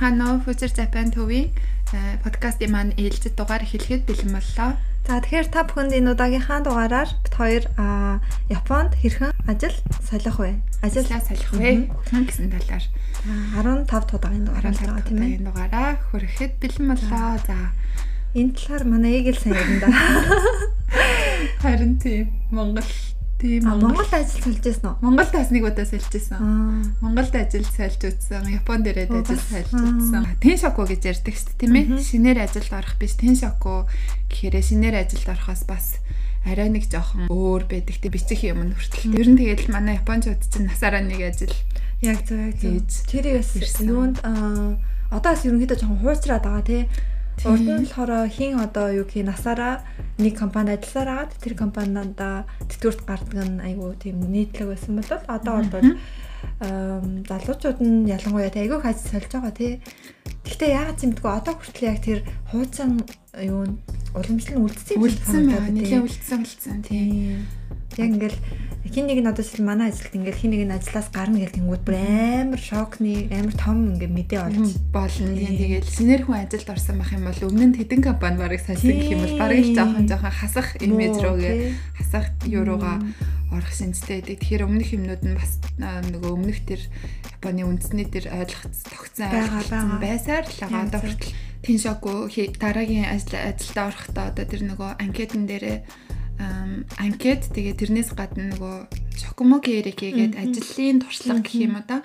уу? Future Japan төвийн подкастын маань ээлжид дугаар эхлэхэд бэлэн боллоо. За тэгэхээр та бүхэнд энэ удаагийнхаа дугаараар бит хоёр Японд хэрхэн ажил солих вэ? Ажиллаа солих вэ? гэсэн талаар 15 удаагийн дугаараа байгаа тийм ээ. дугаараа хүрэхэд бэлэн боллоо. За энэ талаар манай ийг л сайн ярина да. Харин тийм Монгол Тийм Монгол ажил сольж байсан уу? Монголд бас нэг удаа сольж байсан. Монголд ажил сольж үзсэн. Японд ирээд ажил сольж үзсэн. Теншоку гэж ярьдаг шүү дээ, тийм ээ. Шинээр ажилд орох биш. Теншоку гэхээр шинээр ажилд орохоос бас арай нэг жоохон өөр байдаг. Тэг бичих юм хүртэл. Ер нь тэгэл манай японочууд чинь насаараа нэг ажил яг зөв яг зөв. Тэр бас юунд аа одоо бас ерөнхийдөө жоохон хуучраад байгаа тий. Урд нь болохоор хин одоо юу гэх насаараа нэг компанид ажилласаар агаад тэр компанида тэтгэврт гардаг нь айгүй тийм нийтлэг байсан бол одоо бол залуучууд нь ялангуяа айгүй хаж сольж байгаа тий. Гэхдээ яагаад бэ? Одоо хүртэл яг тэр хуучин юу уламжлал нь үлдсэн. Үлдсэн байна. Нилээ үлдсэн үлдсэн тий. Яг ингээл хин нэг нь одоо жишээ манай ажилд ингээл хин нэг нь ажлаас гарна гэх тэнгууд бүр амар шокны амар том ингээ мэдээ олж болно. Тэгээд синер хүн ажилд орсон байх юм бол өмнө нь хэдэн компани барыг салсан гэх юм бол барыг л жоохон жоохон хасах имиж рүүгээ хасах юу руугаа орох шинжтэй. Байдаг. Тэгэхээр өмнөх юмнууд нь бас нөгөө өмнөх тэр Японы үндэсний тэр ойлгоц тогтсон ойлголцсон байсаар л байгаа. Одоо хүртэл Тиншоку дараагийн ажил ажилдаа орохдоо одоо тэр нөгөө анкетн дээрээ анкет тэгээ тэрнээс гадна нөгөө Шокумоки Эрике гээд ажлын туршлага гэх юм одоо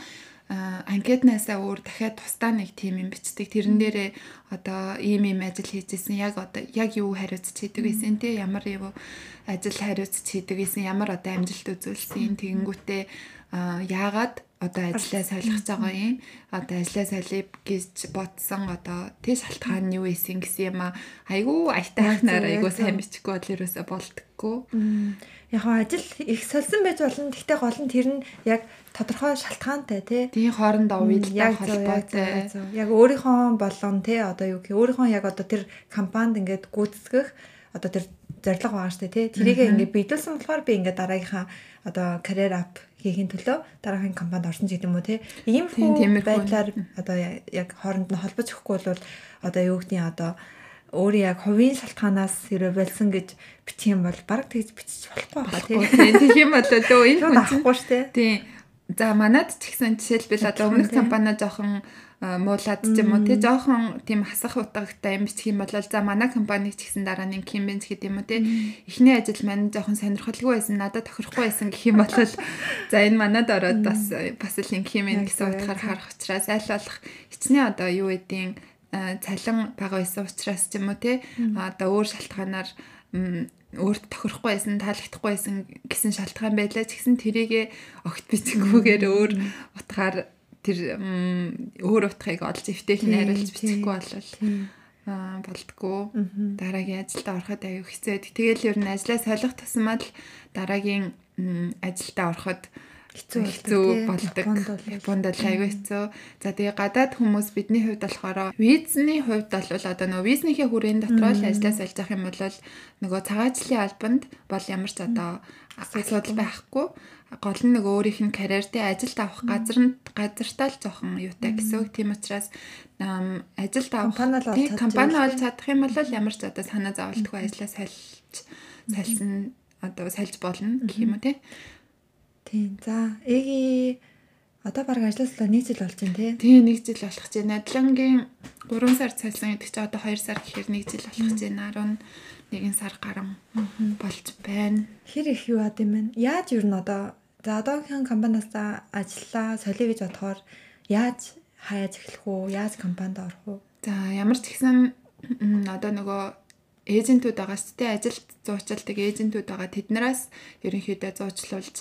анкетнаасаа өөр дахиад тусдаа нэг тим юм бичдэг. Тэрэн дээрээ одоо ийм ийм ажил хийжсэн. Яг одоо яг юу хариуцж хийдэг гэсэн те. Ямар юу ажил хариуцж хийдэг гэсэн. Ямар одоо амжилт үзүүлсэн. Тэгэнгүүтээ яагаад одоо ажиллаа солих байгаа юм. Одоо ажиллаа солив гэж бодсон одоо тий шалтгаан нь юу исэн гэсэн юм а. Айгүй айтайхнаар айгүй сайн бичихгүй бол ерөөсө болдгоо. Яг ажил их солисон байж болно. Гэхдээ гол нь тэр нь яг тодорхой шалтгаантай тий. Тийм хоорондоо уялдаа холбоотой. Яг өөрийнхөө болон тий одоо юу гэх өөрийнхөө яг одоо тэр компанид ингээд гүйцэтгэх одоо тэр зорилго байгаа штэ тий. Тэрийг ингээд биелүүлсэн болохоор би ингээд дараагийнхаа одоо карьер ап хийхин төлөө дараагийн компанид орсон гэдэг юм уу те ийм хүн байдлаар одоо яг хооронд нь холбож өгөхгүй бол одоо юу гэдгийг одоо өөрөө яг хувийн шалтгаанаас хэрэг болсон гэж бичих юм бол баг тэгж бичиж болохгүй байгаа тийм. Тийм юм бол лөө энэ хүн авахгүй шүү дээ. Тийм. За манад ч гэсэн жишээлбэл одоо өмнөх компани жоохон муулаад ч юм уу. Тий жоохон тийм хасах утгатай юм бичих юм бол за манай компани ч гэсэн дараа нь юм бэнц гэдэг юм уу тий эхний ажил маань жоохон сонирхолгүй байсан надад тохирохгүй байсан гэх юм бол за энэ манад ороод бас бас л юм гэсэн утгаар харах учраас аль болох. Хичнээн одоо юу гэдгийг цалин бага байсан учраас ч юм уу тий одоо өөр шалтгаанаар өөрт тохирохгүй байсан, таалагдахгүй байсан гэсэн шалтгаан байлаа. Ч гэсэн тэрийгэ огт бичгүйгээр өөр утгаар тэр өөр утгыг олж эвтэйх нь хариулж бичихгүй болвол аа болтгоо дараагийн ажилд ороход аюу хэцүү. Тэгэл ер нь ажлаа солих тусмаа л дараагийн ажилдаа ороход хэцүү хэцүү болдог. Японд бол аюу хэцүү. За тэгээ гадаад хүмүүс бидний хувьд болохоор визний хувьд бол одоо нөгөө визнийхээ хүрээний дотор л ажиллаа сольж авах юм бол нөгөө цагаачлалын албанд бол ямар ч одоо асуудал байхгүй гол нь нөгөө өөрийнх нь карьертэй ажилд авах газар нь газартаа л жоохон юутай гэсэн үг. Тийм учраас ажилд авах компани олж чадах юм бол ямар ч одоо санаа зовлтгүй ажиллаа сольж сольсон одоо сольж болно гэх юм уу тий. Тийм. За эги одоо баг ажилласлаа нэг жил болж байна тий. Тийм нэг жил болох гэж байна. Надлангийн 3 сар цайсан гэдэг чинь одоо 2 сар гэхээр нэг жил болох гэж байна. 11 сар гарan болж байна. Хэр их юу ад юм бэ? Яаж юу н одоо за одоогийн компаниас ажиллаа солио гэж бодохоор яаж хаяаж эхлэх үү? Яаж компанид орох уу? За ямар ч ихсэн одоо нөгөө эйжентүүд байгаа шүү дээ. Ажилд зуучилдаг эйжентүүд байгаа. Тэднээс ерөнхийдөө зуучлуулж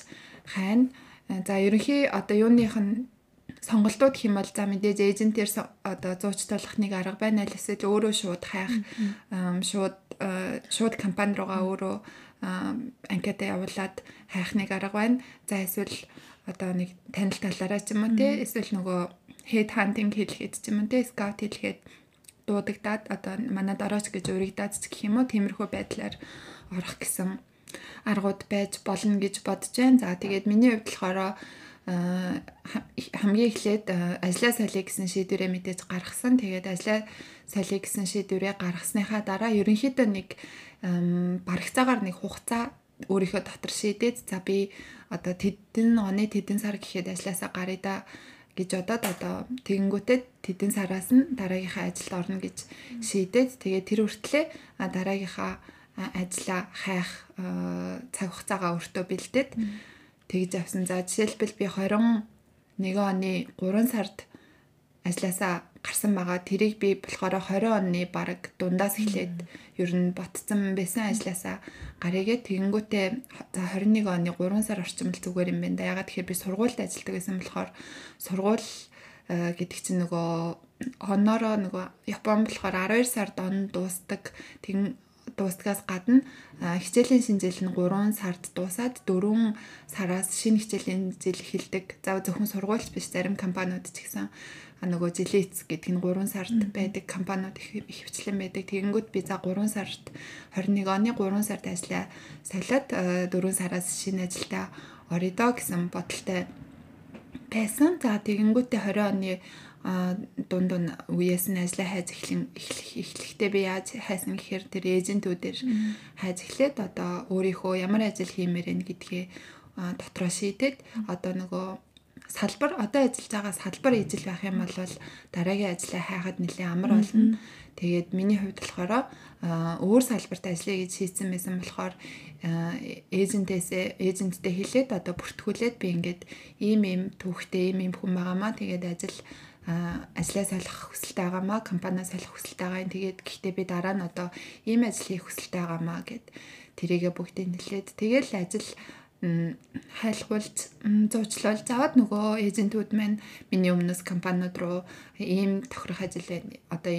хайна. За ерөнхий одоо юуных нь сонголтууд гэх юм бол за мэдээж эйжентээр одоо зуучлуулах нэг арга байна л эсвэл өөрөө шууд хайх шууд шууд компани руугаа өөрөө анкета явуулаад хайх нэг арга байна. За эсвэл одоо нэг танил талаараа ч юм уу те эсвэл нөгөө head hunting хийлгээд ч юм уу те scout хийлгээд дуудагдаад одоо манад орооч гэж урагдаад ч гэх юм уу тиймэрхүү байдлаар орох гэсэн аргууд байж болно гэж бодож байна. За тэгээд миний хувьд болохоор хамгийн эхлээд ажлаа солиё гэсэн шийдвэрээ мэдээж гаргасан. Тэгээд ажлаа солиё гэсэн шийдвэрээ гаргасныхаа дараа ерөнхийдөө нэг барагцаагаар нэг хугацаа өөрийнхөө дотор шийдээд за би одоо тэдэн оны тэдэн сар гэхэд ажилласаа гарыг да гэж одоод одоо тэгэнгүүтээ тэдэн сараас нь дараагийнхаа ажилд орно гэж шийдээд тэгээ тэр хүртлээ дараагийнхаа ажлаа хайх цаг хугацаагаа өөртөө бэлдээд тэгж авсан. За жишээлбэл би 21 оны 3 сард ажилласаа гарсан байгаа. Тэрийг би болохоор 20 оны баг дундаас эхлээд ер нь ботцсон байсан ажилласаа гарыгээ тэгэнгүүтээ за 21 оны 3 сар орчим л зүгээр юм байна да. Ягаад тэгэхээр би сургуульд ажилладаг гэсэн болохоор сургууль э, гэдэг чинь нөгөө оноороо нөгөө Япон болохоор 12 сард он дуустдаг. Тэгин дуустгаас гадна хичээлийн шинжил нь 3 сард дуусаад 4 сараас шинэ хичээлийн жил эхэлдэг. За зөвхөн сургуульч биш зарим компаниуд ч гэсэн нөгөө жилийн эц гэдэг нь 3 сард байдаг компаниуд их хвчлэн байдаг. Тэгэнгүүт би за 3 сард 21 оны 3 сард ажиллаа солиод 4 сараас шинэ ажилдаа орё гэсэн бодолтой байсан. За тэгэнгүүтээ 20 оны дунд нь үеэс нь ажиллаа хайж эхлэн эхлэхдээ би яаж хайсан гэхээр тэр эйжентүүдээр хайж эхлээд одоо өөрийнхөө ямар ажил хиймээр энэ гэдгээ дотроо шийдээд одоо нөгөө салбар одоо ажиллаж байгаа салбар ижил байх юм бол дараагийн ажлаа хайхад нэлээд амар болно. Тэгээд миний хувьд болохоор өөр салбарт ажиллая гэж шийдсэн байсан болохоор эйжентээсээ эйженттэй хэлээд одоо бүртгүүлээд би ингээд ийм ийм түүхтэй ийм ийм хүн байгаамаа тэгээд ажил ажлаа солих хүсэлтэй байгаамаа компаниа солих хүсэлтэй байгаа юм. Тэгээд гэхдээ би дараа нь одоо ийм ажил хийх хүсэлтэй байгаамаа гэд тэрийгэ бүгдийг нэлээд тэгэл ажил хайлгуулж зуучлал заваад нөгөө эйжентүүд маань миний өмнөөс компаниуд руу ийм тохирох ажил одоо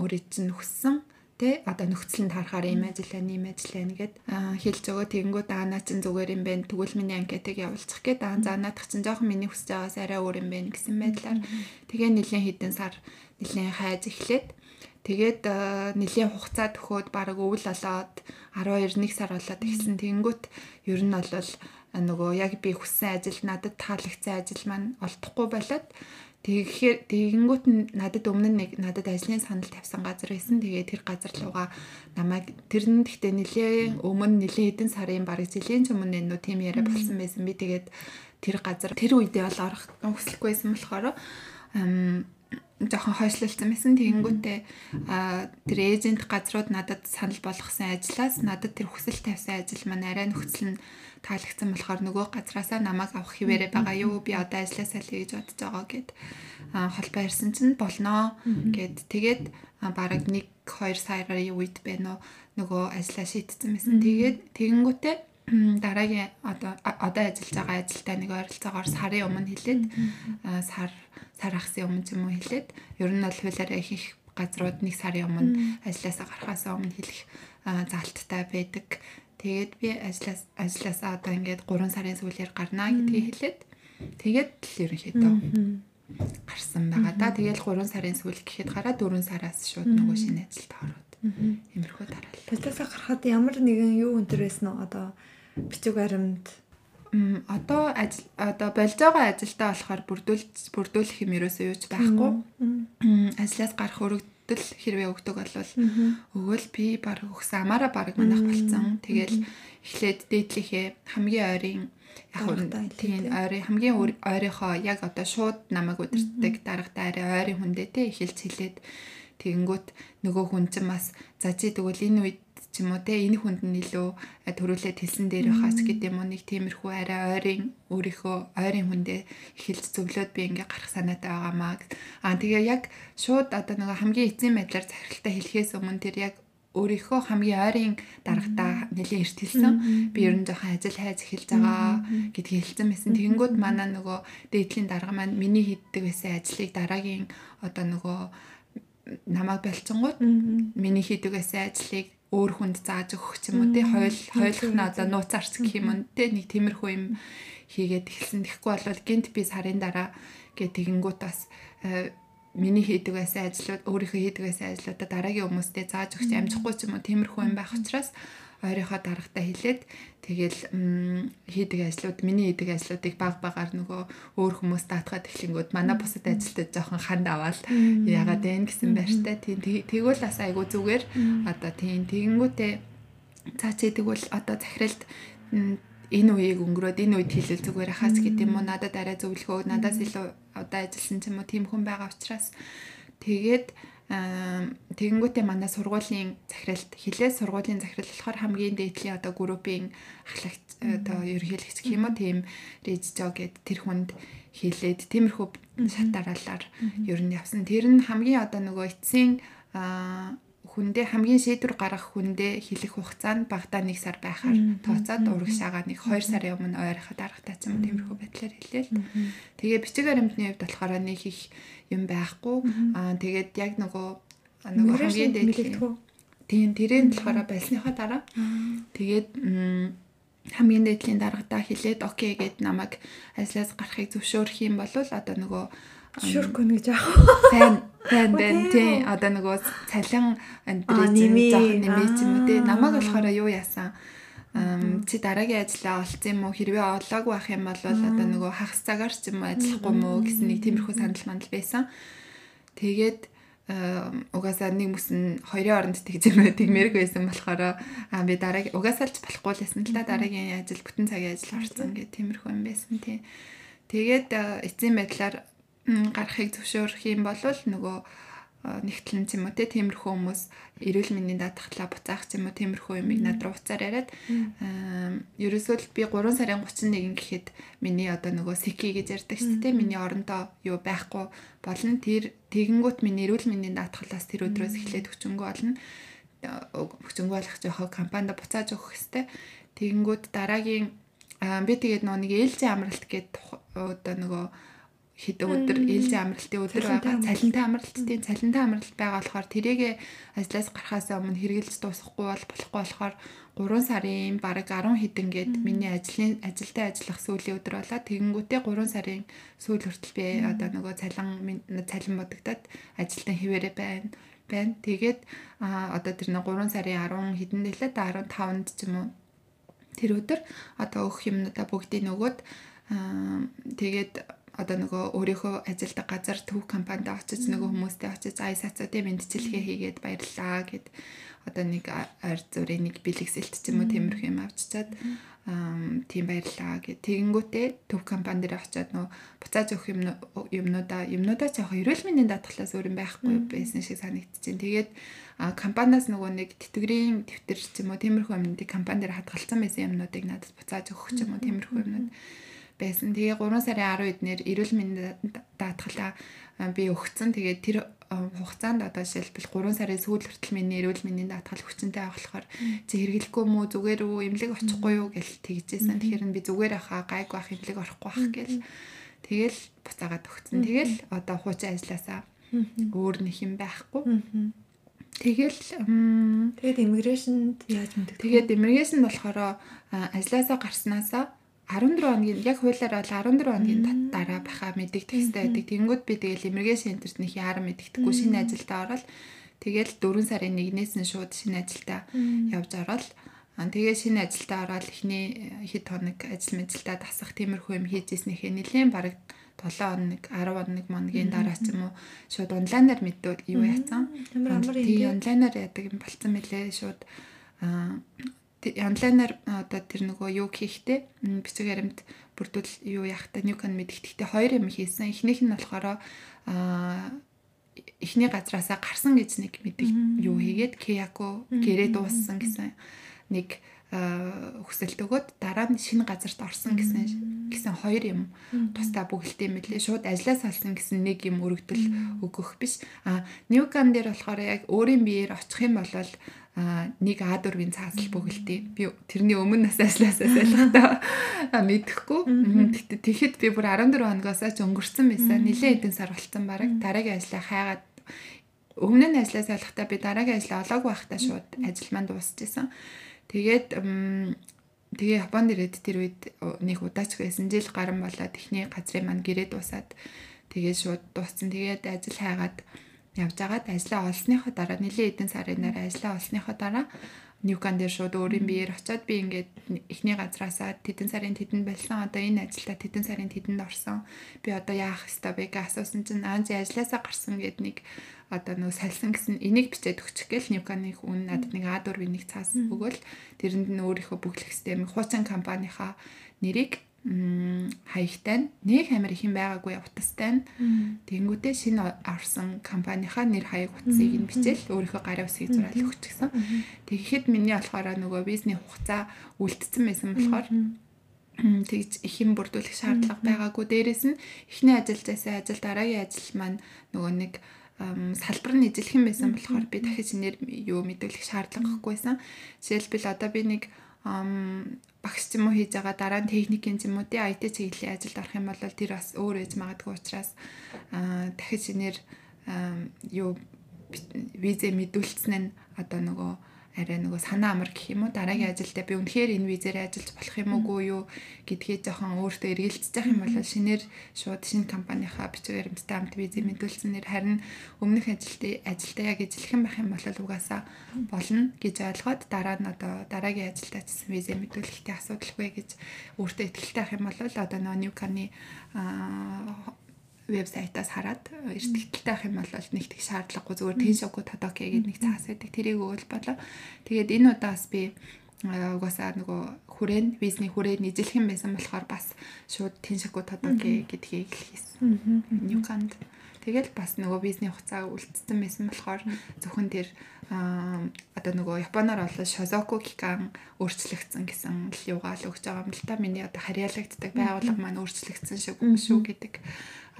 өөрийн чинь хүссэн тэ одоо нөхцөл нь харахаар ийм ажил байна, ийм ажил байна гэд хэлж өгөө тэгэнгүүт аанаа чин зүгээр юм байна. Тэгвэл миний анкетыг явуулчих гээд аа за наадах чин жоохон миний хүсэж байгаас арай өөр юм байна гэсэн байдлаар. Тэгээ нэлийн хідэн сар нэлийн хайж эхлээд. Тэгээд нэлийн хугацаа төхөөд баг өвөл олоод 12 1 сар болоод ихсэн тэгэнгүүт ер нь бол нөгөө яг би хүссэн ажил надад таалагдсан ажил маань олдохгүй болоод Тэгэхээр тэгэнгүүт надад өмнө нэг надад ажлын санал тавьсан газар байсан. Тэгээ тэр газар руугаа намайг тэр нь гэхдээ нэлээ өмнө нэлээ хэдэн сарын бараг жилийн өмнө нөө тим яриа болсон байсан. Би тэгээд тэр газар тэр үедээ бол орох хүсэлгүйсэн болохоор жоохон хойшлолцсон байсан. Тэгэнгүүтээ тэр эйжент газрууд надад санал болгосон ажлаас надад тэр хүсэл тавьсан ажил маань арай нөхцөл нь таалагдсан болохоор нөгөө газраасаа намайг авах хിവэрэ байгаа юу? Би одоо ажилласаа л гэж бодож байгаа гэд холбоо ирсэн чинь болноо гэд. Тэгээд бараг 1 2 сарын үед байна уу? нөгөө ажиллаа шийтсэн байсан. Тэгээд тэгэнгүүтээ дараагийн одоо одоо ажиллаж байгаа ажилтаа нэг ойролцоогоор сарын өмнө хэлээд сар сар ахсын өмнө юм уу хэлээд ер нь бол хуулиараа их газрууд нэг сарын өмнө ажилласаа гарахаас өмнө хэлэх залттай байдаг. Тэгээд би ажлаас ажлаасаа одоо ингээд 3 сарын сүүлээр гарнаа гэдгийг хэлээд тэгээд л ерөнхийдөө гарсан байгаа да. Тэгээл 3 сарын сүүл гэхэд гараа 4 сараас шууд нөгөө шинэ ажилд ороод. Имэрхүү дараал. Ажлаасаа гарахад ямар нэгэн юу өнтер байсан уу одоо бичиг баримт. Одоо ажил одоо болж байгаа ажилдаа болохоор бүрдүүлж бүрдүүлэх юм ерөөсөө юуч байхгүй. Ажлаас гарах өргөд өгтөл хэрвээ өгдөг болвол өгөөл би баг өгсөн амаараа баг манах болцсон. Тэгэл эхлээд дээдлийнхээ хамгийн ойрын яг тийм ойрын хамгийн ойрынхоо яг одоо шууд намайг удирддаг дарагтай арай ойрын хүндээ те эхэлж хэлээд тэгэнгүүт нөгөө хүн чинь бас за чи тэгвэл энэ үед ч юм уу те энэ хүнд нь илүү төрүүлээд хэлсэн дээр хаач гэдэг юм уу нэг тиймэрхүү арай ойрын өөрийнхөө ойрын хүндээ эхэлж зөвлөд би ингээ гарах санаатай байгаамаа. Аа тэгээ яг шууд одоо нэг хамгийн эцсийн байдлаар захиралтай хэлэхээс өмнө тэр яг өөрийнхөө хамгийн ойрын дарагтаа нэлээд эрт хэлсэн. Би ер нь жоохон ажил хайж эхэлж байгаа гэдгийг хэлсэн байсан. Тэгэнгүүт манай нөгөө дээдлийн дарга маань миний хийдэг байсан ажлыг дараагийн одоо нөгөө намайг болцонгууд миний хийдэг байсан ажлыг өөр хүнд зааж өгөх ч юм уу тий хойл хойлох нь одоо нууц арц гэх юм уу тий нэг тиймэрхүү юм хийгээд эхэлсэн. Тэгэхгүй бол гинт би сарын дараа гэ тэгэнгүүт бас э, миний хийдэг байсан ажлууд өөрийнхөө хийдэг байсан ажлуудаа дараагийн хүмүүстээ зааж өгч амжихгүй ч юм уу? Тиймэрхүү юм байх учраас ойрынхоо дарагтаа хэлээд тэгэл хийдэг ажлууд миний хийдэг ажлуудыг баг багаар нөгөө өөр хүмүүс даатгаад эхлэнгүүд манай бусад ажилтнууд жоохон ханд аваад ягаад вэ гэсэн байртай тийм тэгвэл бас айгу зүгээр. Одоо тийм тэгэнгүүтээ цаа чи тэгвэл одоо захиралд энэ үеийг өнгөрөөд энэ үед хэлэл зүгээр хаас гэдэг юм уу надад арай зөвлөгөө надаас илүү одоо ажилласан ч юм уу? Тийм хүн байгаа учраас. Тэгээд тэгэнгүүтээ манай сургуулийн захиралд хилээ сургуулийн захирал болохоор хамгийн дээдлийн одоо группийн ахлагч одоо ерөнхийлөгч юм уу? Тийм режжо гэд тэр хүнд хэлээд тиймэрхүү шат дараалаар ер нь явсан. Тэр нь хамгийн одоо нөгөө эцсийн хүндээ хамгийн шийдвэр гаргах хүндээ хэлэх хугацаа нь багадаа 1 сар байхаар. Тооцоод урагшаага нэг 2 сарын өмнө ойроход аргатай ч юм уу тиймэрхүү байдлаар хэлээл. Тэгээ бичиг баримтны хувьд болохоор нэг их юм байхгүй. Аа тэгээд яг нөгөө нөгөө хамгийн дээд тийм тэрэн болохоор байсныхаа дараа. Тэгээд хамгийн дээдлийн даргадаа хилээд окей гэд намайг ажлаас гарахыг зөвшөөрөх юм бол одоо нөгөө Шүрх гүн гэж яах вэ? Тэн тэн тий одоо нөгөө цалин андрийн жоох нэмээ. ч юм уу тий намайг болохоор юу яасан? Чи дараагийн ажлаа олцсон юм уу? Хэрвээ олоогүй байх юм бол одоо нөгөө хагас цагаар ч юм уу ажиллахгүй мó гэсэн нэг тиймэрхүү санал мандал байсан. Тэгээд угаасаа нэг мэс нь хоёрын оронд тэгж юм тэгмэрэг байсан болохоор аа би дараагийн угаасаа л болохгүй л байсан л да дараагийн ажил бүтэн цагийн ажил орсон гэх тиймэрхүү юм байсан тий. Тэгээд эцсийн байдлаар гарахыг зөвшөөрөх юм бол нөгөө нэгтлэн ч юм уу тиймэрхүү хүмүүс эрүүл мэндийн даатгалаа буцаах ч юм уу тиймэрхүү юмыг над руу уцаар яриад ерөөсөө л би 3 сарын 31 гэхэд миний одоо нөгөө сики гэж ярьдаг шүү дээ миний орондоо юу байхгүй болно. Тэр тэгэнгүүт миний эрүүл мэндийн даатгалаас тэр өдрөөс эхлээд хүчингү болно. Хүчингү болох жоохоо компанид буцааж өгөх хэвээр. Тэгэнгүүт дараагийн би тэгээд нөгөө нэг ээлжийн амралт гэдэг одоо нөгөө хэд өдөр ээлжийн амралтын өдөр байгаа. цалинтай амралт тийм цалинтай амралт байгаа болохоор тэрийгэ ажлаас гарахаас өмнө хэрэгжилж дуусахгүй бол болохгүй болохоор 3 сарын бараг 10 хэдэн гээд миний ажлын ажилдаа ажиллах сүүлийн өдөр болоо. Тэгэнгүүтээ 3 сарын сүүл хүртэл би одоо нөгөө цалин цалин бодогдоод ажилтан хിവэрэ байна байна. Тэгээд одоо тэр нэг 3 сарын 10 хэдэн дэлээ 15-нд ч юм уу. Тэр өдөр одоо өгөх юмнуудаа бүгдийг нөгөөд тэгээд одоо нөгөө өөрийнхөө ажилдаг газар төв компанид очиж нөгөө хүмүүстэй очиж ай сацуудын мэдчилгээ хийгээд баярлаа гэд одоо нэг ойр зүрийн нэг бэлэгсэлт ч юм уу тиймэрхүү юм авчичаад тийм баярлаа гэд. Тэгэнгүүтээ төв компани дээр очиод нөгөө буцааж өгөх юм юмнуудаа юмнуудаа ч яг эрүүл мэндийн даатгалаас өөр юм байхгүй байсан шиг санагдчихээн. Тэгээд компаниас нөгөө нэг тэтгэврийн дэвтэр ч юм уу тиймэрхүү юмнуудыг компани дээр хадгалсан байсан юмнуудыг надад буцааж өгөх ч юм уу тиймэрхүү юмнууд байсан. Тэгээ 3 сарын 10-нд нэр эрүүл мэндийн даатгалаа би өгцөн. Тэгээ тэр хугацаанд одоо жишээлбэл 3 сарын сүүл хүртэл миний эрүүл мэндийн даатгал хүчинтэй байх болохоор чи хэрэглэхгүй мүү зүгээр үү эмнэлэг очихгүй юу гэж тэгжсэн. Тэгэхээр би зүгээр ахаа гайг байх эмнэлэг орохгүй байх гэл. Тэгэл буцаагаад өгцөн. Тэгэл одоо хуучин ажилласаа өөр нэг юм байхгүй. Тэгэл тэгээд иммиграшнд яаж мэддэг? Тэгээд иммиграшн болохоор ажилласаа гарснаасаа 14 хоногийн яг хуулиар бол 14 хоногийн дараа баха мэдэгдэх хэрэгтэй байдаг. Тэнгүүд би тэгэл иммиграшн центрт нэг яаран мэдэгдэхгүй. Шинэ ажилдаа ороод тэгэл 4 сарын 1-ээс нь шууд шинэ ажилдаа явж ороод тэгээ шинэ ажилдаа ороод эхний хэд хоног ажил мэжилдаа тасах тиймэрхүү юм хийж ирснэхээ нэлээд бараг 7 хоног 10 хоног моногийн дараа ч юм уу? Шууд онлайнаар мэдвэл юу яцсан. Тийм онлайнаар яадаг юм болцсон мөлий шууд онлайнаар одоо тэр нөгөө юу хийхтэй бичиг баримт бүрдүүл юу яахтай Newcon мэдгэхдээ хоёр юм хийсэн. Эхнийх нь болохоор аа эхний газраасаа гарсан гэж нэг мэдэг юу хийгээд Kiyako гэрээ дууссан гэсэн нэг хүсэлт өгөөд дараа нь шинэ газарт орсон гэсэн гэсэн хоёр юм тусдаа бүгдэлтэй мэлээ шууд ажлаас салсан гэсэн нэг юм өргөдөл өгөх биш. А Newcon дээр болохоор яг өөрийн биеэр очих юм бол а нэг А4-ийн цаасл бөглөдөө. Би тэрний өмнө нас ажилласаа сайлахтаа мэдэхгүй. Тэгэхэд би бүр 14 хоногоос ч өнгөрцөн байсан. Нилээ хэдэн сар болцсон баг. Дараагийн ажлаа хайгаад өмнө нь ажиллаа сайлахтаа би дараагийн ажлаа олоогүй байхдаа шууд ажил маань дуусчихсан. Тэгээд тэгээ Японд ирээд тэр үед нэг удаач байсан. Жил гарan болоод эхний газрын маань гэрээ дуусаад тэгээд шууд дууссан. Тэгээд ажил хайгаад явж агаад ажлаа олсныхоо дараа нэлээд эдэн сарын дараа ажлаа олсныхоо дараа Ньюкан дээр шууд өөрийн биеэр очиод би ингээд эхний газраасаа тэдэн сарын тэдэнд болсон одоо энэ ажилдаа тэдэн сарын тэдэнд орсон. Би одоо яах ёстой бэ гэж асуусан чинь аанзи ажилласаа гарсан гэд нэг одоо нөө салсан гэсэн энийг бичээд өгчих гээл Ньюканы хүн надад нэг А4 нэг цаас өгөөл. Тэрэнд нь өөрийнхөө бүглэх систем хуучин компанийнхаа нэрийг хаягтай. Нэг амир их юм байгаагүй утастай. Тэгэнгүүтээ шинэ орсон компанийнхаа нэр хаяг утсыг нь бичээл өөрийнхөө гарын усыг зураал өгчихсөн. Тэгэхэд миний болохоор нөгөө визний хугацаа үлдсэн байсан болохоор тэгж их юм бүрдүүлэх шаардлага байгаагүй. Дээрээс нь эхний ажилдасаа ажил дараагийн ажил маань нөгөө нэг салбар нь ижилхэн байсан болохоор би дахиж шинээр юу мэдүүлэх шаардлагагүйсэн. Жишээлбэл одоо би нэг багш юм уу хийж байгаа дараа нь техникийн юм уу тий IT чиглэлийн ажилд орох юм бол тэр бас өөр ээж магадгүй учраас дахиж шинээр юу визэ мэдүүлсэн нь одоо нөгөө арай нөгөө санаа амар гэх юм уу? Дараагийн ажилдаа би үнэхээр энэ визээр ажиллаж болох юм уугүй юу гэдгийг жоохон өөртөө эргэлзэж явах юм бол шинээр шууд шинэ компанийнхаа бичиг баримттай хамт визээ мэдүүлснээр харин өмнөх ажилтны ажилдаа яг ижилхэн байх юм бол угаасаа болно гэж ойлгоод дараа нь одоо дараагийн ажилдаа чсэн визээ мэдүүлэхдээ асуудалгүй гэж өөртөө ихтэй авах юм бол одоо нөгөө Ньюканы вебсайтаас хараад эртгэлтэй байх юм бол нэг тэг шаардлагагүй зүгээр Tenshoku Todoke гэдэг нэг цаас байдаг. Тэрийг өгөл болоо. Тэгээд энэ удаас би угаасаа нөгөө хүрээн визний хүрээн нийжлэх юм байсан болохоор бас шууд Tenshoku Todoke гэдгийг хийсэн. Ньюканд. Тэгэл бас нөгөө визний хугацаа үлдсэн байсан болохоор зөвхөн тэр одоо нөгөө японоор бол Shozoku Kikan өөрчлөгдсөн гэсэн л юугаал өгч байгаа юм л та. Миний одоо харьяалагддаг байгууллага маань өөрчлөгдсөн шүү шүү гэдэг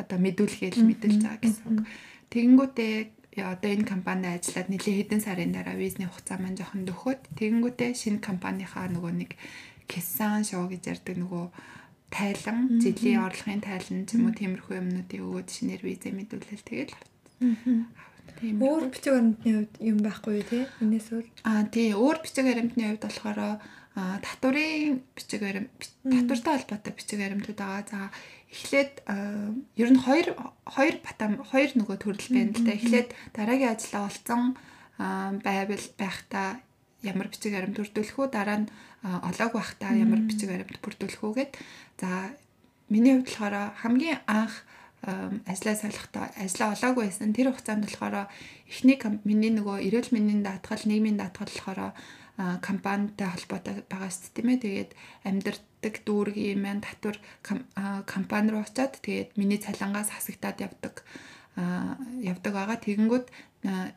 одоо мэдүүлгээл мэдүүлж байгаа гэсэн. Тэгэнгүүтээ одоо энэ компанид ажиллаад нэлээд хэдэн сарын дараа визний хугацаа маань жоохон дөхөд тэгэнгүүтээ шинэ компанийнхаа нөгөө нэг Kessan show гэж ярддаг нөгөө тайлан жилийн орлогын тайлан ч юм уу тиймэрхүү юмнуудыг өгөөд шинээр визээ мэдүүлэл тэгэл Тийм. Өөр бичиг баримтны хувьд юм байхгүй тий? Энээс өөр. Аа тий, өөр бичиг баримтны хувьд болохоор татварын бичиг баримт татвартай холбоотой бичиг баримтууд байгаа. За эхлээд ер нь хоёр хоёр батам хоёр нөгөө төрөл байна л да. Эхлээд дараагийн ажлаа олцсон байвал байхдаа ямар бичиг баримт үү дараа нь олоог байхдаа ямар бичиг баримт бүрдүүлэх үү гэд. За миний хувьд болохоор хамгийн анх ажлаа солихдоо ажлаа олоогүй байсан. Тэр хугацаанд болохоор эхний миний нөгөө эрүүл мэндийн даатгал, нийгмийн даатгал болохоор компанитай холбоотой байгаа шүү дээ тийм ээ. Тэгээд амьдрал явдаг дүүргийн маань татвар компани руу очиад тэгээд миний цалингаас хасагтаад явдаг явдаг байгаа. Тэгэнгүүт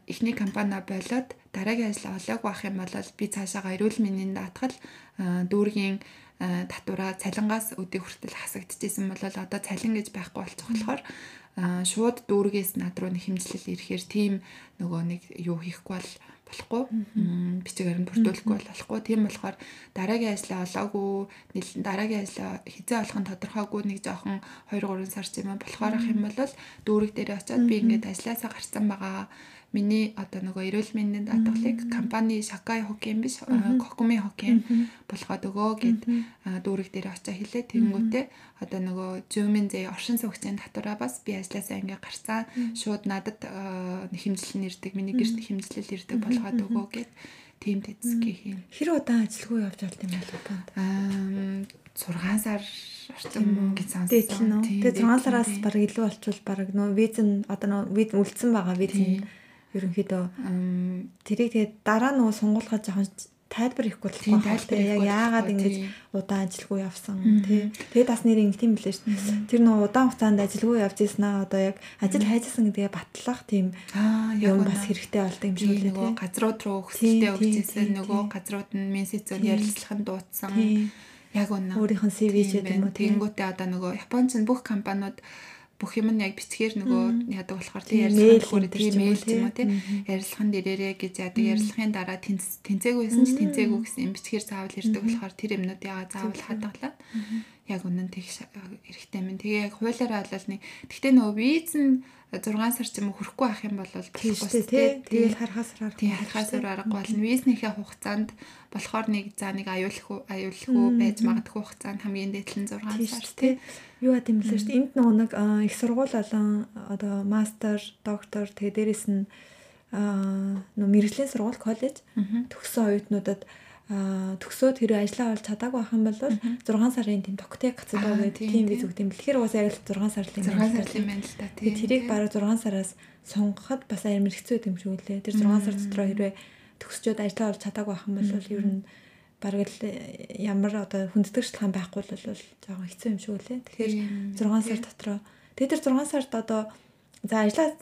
эхний компани болоод дараагийн ажил олоог байх юм бол би цаашаага эрүүл мэндийн даатгал дүүргийн татвараа цалингаас өдөө хүртэл хасагдчихсэн бол одоо цалин гэж байхгүй болчих болохоор шууд дүүргээс над руу хэмжлэл ирэхээр тийм нөгөө нэг юу хийхгүй бол болохгүй. Бичиг баримт бүрдүүлэхгүй болохгүй. Тийм болохоор дараагийн ажлаа олоогүй дараагийн ажлаа хизээ олох нь тодорхойгүй нэг жоохон 2 3 сар ч юм болохоор ах юм бол дүүрэг дээр очиод би ингээд ажилласаа гарцсан байгаа миний одоо нөгөө эрүүл мэндийн даатгалыг компани Шакай Хокин биш Кокуми Хокин болгоод өгөө гэд дүүрэг дээр очиж хэлээ. Тэнгүүтээ одоо нөгөө Зүүмэн зээ оршин суугчийн татвараа бас би ажилласаа ингээ гарцаа шууд надад хэмжлэл нэрдэг миний гэрт хэмжлэл ирдэг болгоод өгөө гэд тийм тэцгээ хийн. Хэр удаан ажилгүй явж болт юм бол Японд? Аа 6 сар орчим гэж сонссон. Тэгээ 6 сараас баг илүү болчвол баг нөө виз нь одоо нөө виз үлдсэн байгаа виз нь ерөнхийдөө тэрийг тэгээд дараа нөгөө сунгуулгаа жоохон тайлбар ихгүй болохгүй. Тайлбар яг яагаад ингэж удаан ажилгүй явсан? Тий Тэгээд бас нэр ингэ тийм билээ шүү дээ. Тэр нөгөө удаан хугацаанд ажилгүй явж ирсэн аа одоо яг ажил хайжсан гэдгээ батлах тийм юм бас хэрэгтэй болдог юм шиг лээ тий газрууд руу хөсөлтөө өгч ирсэн нөгөө газрууд нь менсэцэн ярилцлах нь дуудсан. Яг үнэ. Өөрийнх нь CV ч гэдэг юм уу тэгэнгүүтээ одоо нөгөө Японч бүх компаниуд бүх юм нь яг бичгээр нөгөө яадаг болохоор тийм ярилцлагын тийм мэйл юм уу тийм ярилцлагын дээрээ гэж яадаг ярилцлагын дараа тэнцээгүй байсан ч тэнцээгүй гэсэн юм бичгээр заавал ирдэг болохоор тэр юмнууд яагаад заавал хадгалаад яг үнэн тэг эрэхтэй минь тэгээ яг хуулиараа бол нэг тэгтээ нөгөө виз нь 6 сар ч юм уу хүрэхгүй байх юм бол болохгүй тий. Тэгэл харахаас аргагүй. Тий харахаас аргагүй болно. Визнийхээ хугацаанд болохоор нэг за нэг аюулгүй аюулгүй байж магадгүй хугацаанд хамгийн дээдлэн 6 сар тий. Юу гэдэм бэлээ шүү дээ. Энд нөгөө нэг их сургууль болон одоо мастер, доктор тэгээ дээрэс нь аа нөө мэрэгжлийн сургууль коллеж төгссөн оюутнуудад төгсөөд хэрэв ажиллаа олж чадаагүй байх юм бол 6 сарын тийм токтэй гацдаг гэдэг тийм виз өгд юм. Тэгэхээр уусаа яг 6 сар юм байна. 6 сар юм байна л да. Тэгээд тэрийг бараг 6 сараас сонгоход бас амар хэцүү юм шиг үлээ. Тэр 6 сар дотор хэрвээ төгсчөөд ажиллаа олж чадаагүй байх юм бол ер нь бараг л ямар одоо хүндэтгэж шалтгаан байхгүй бол жоохон хэцүү юм шиг үлээ. Тэгэхээр 6 сар дотроо тэгээд тэр 6 сард одоо За ажлаа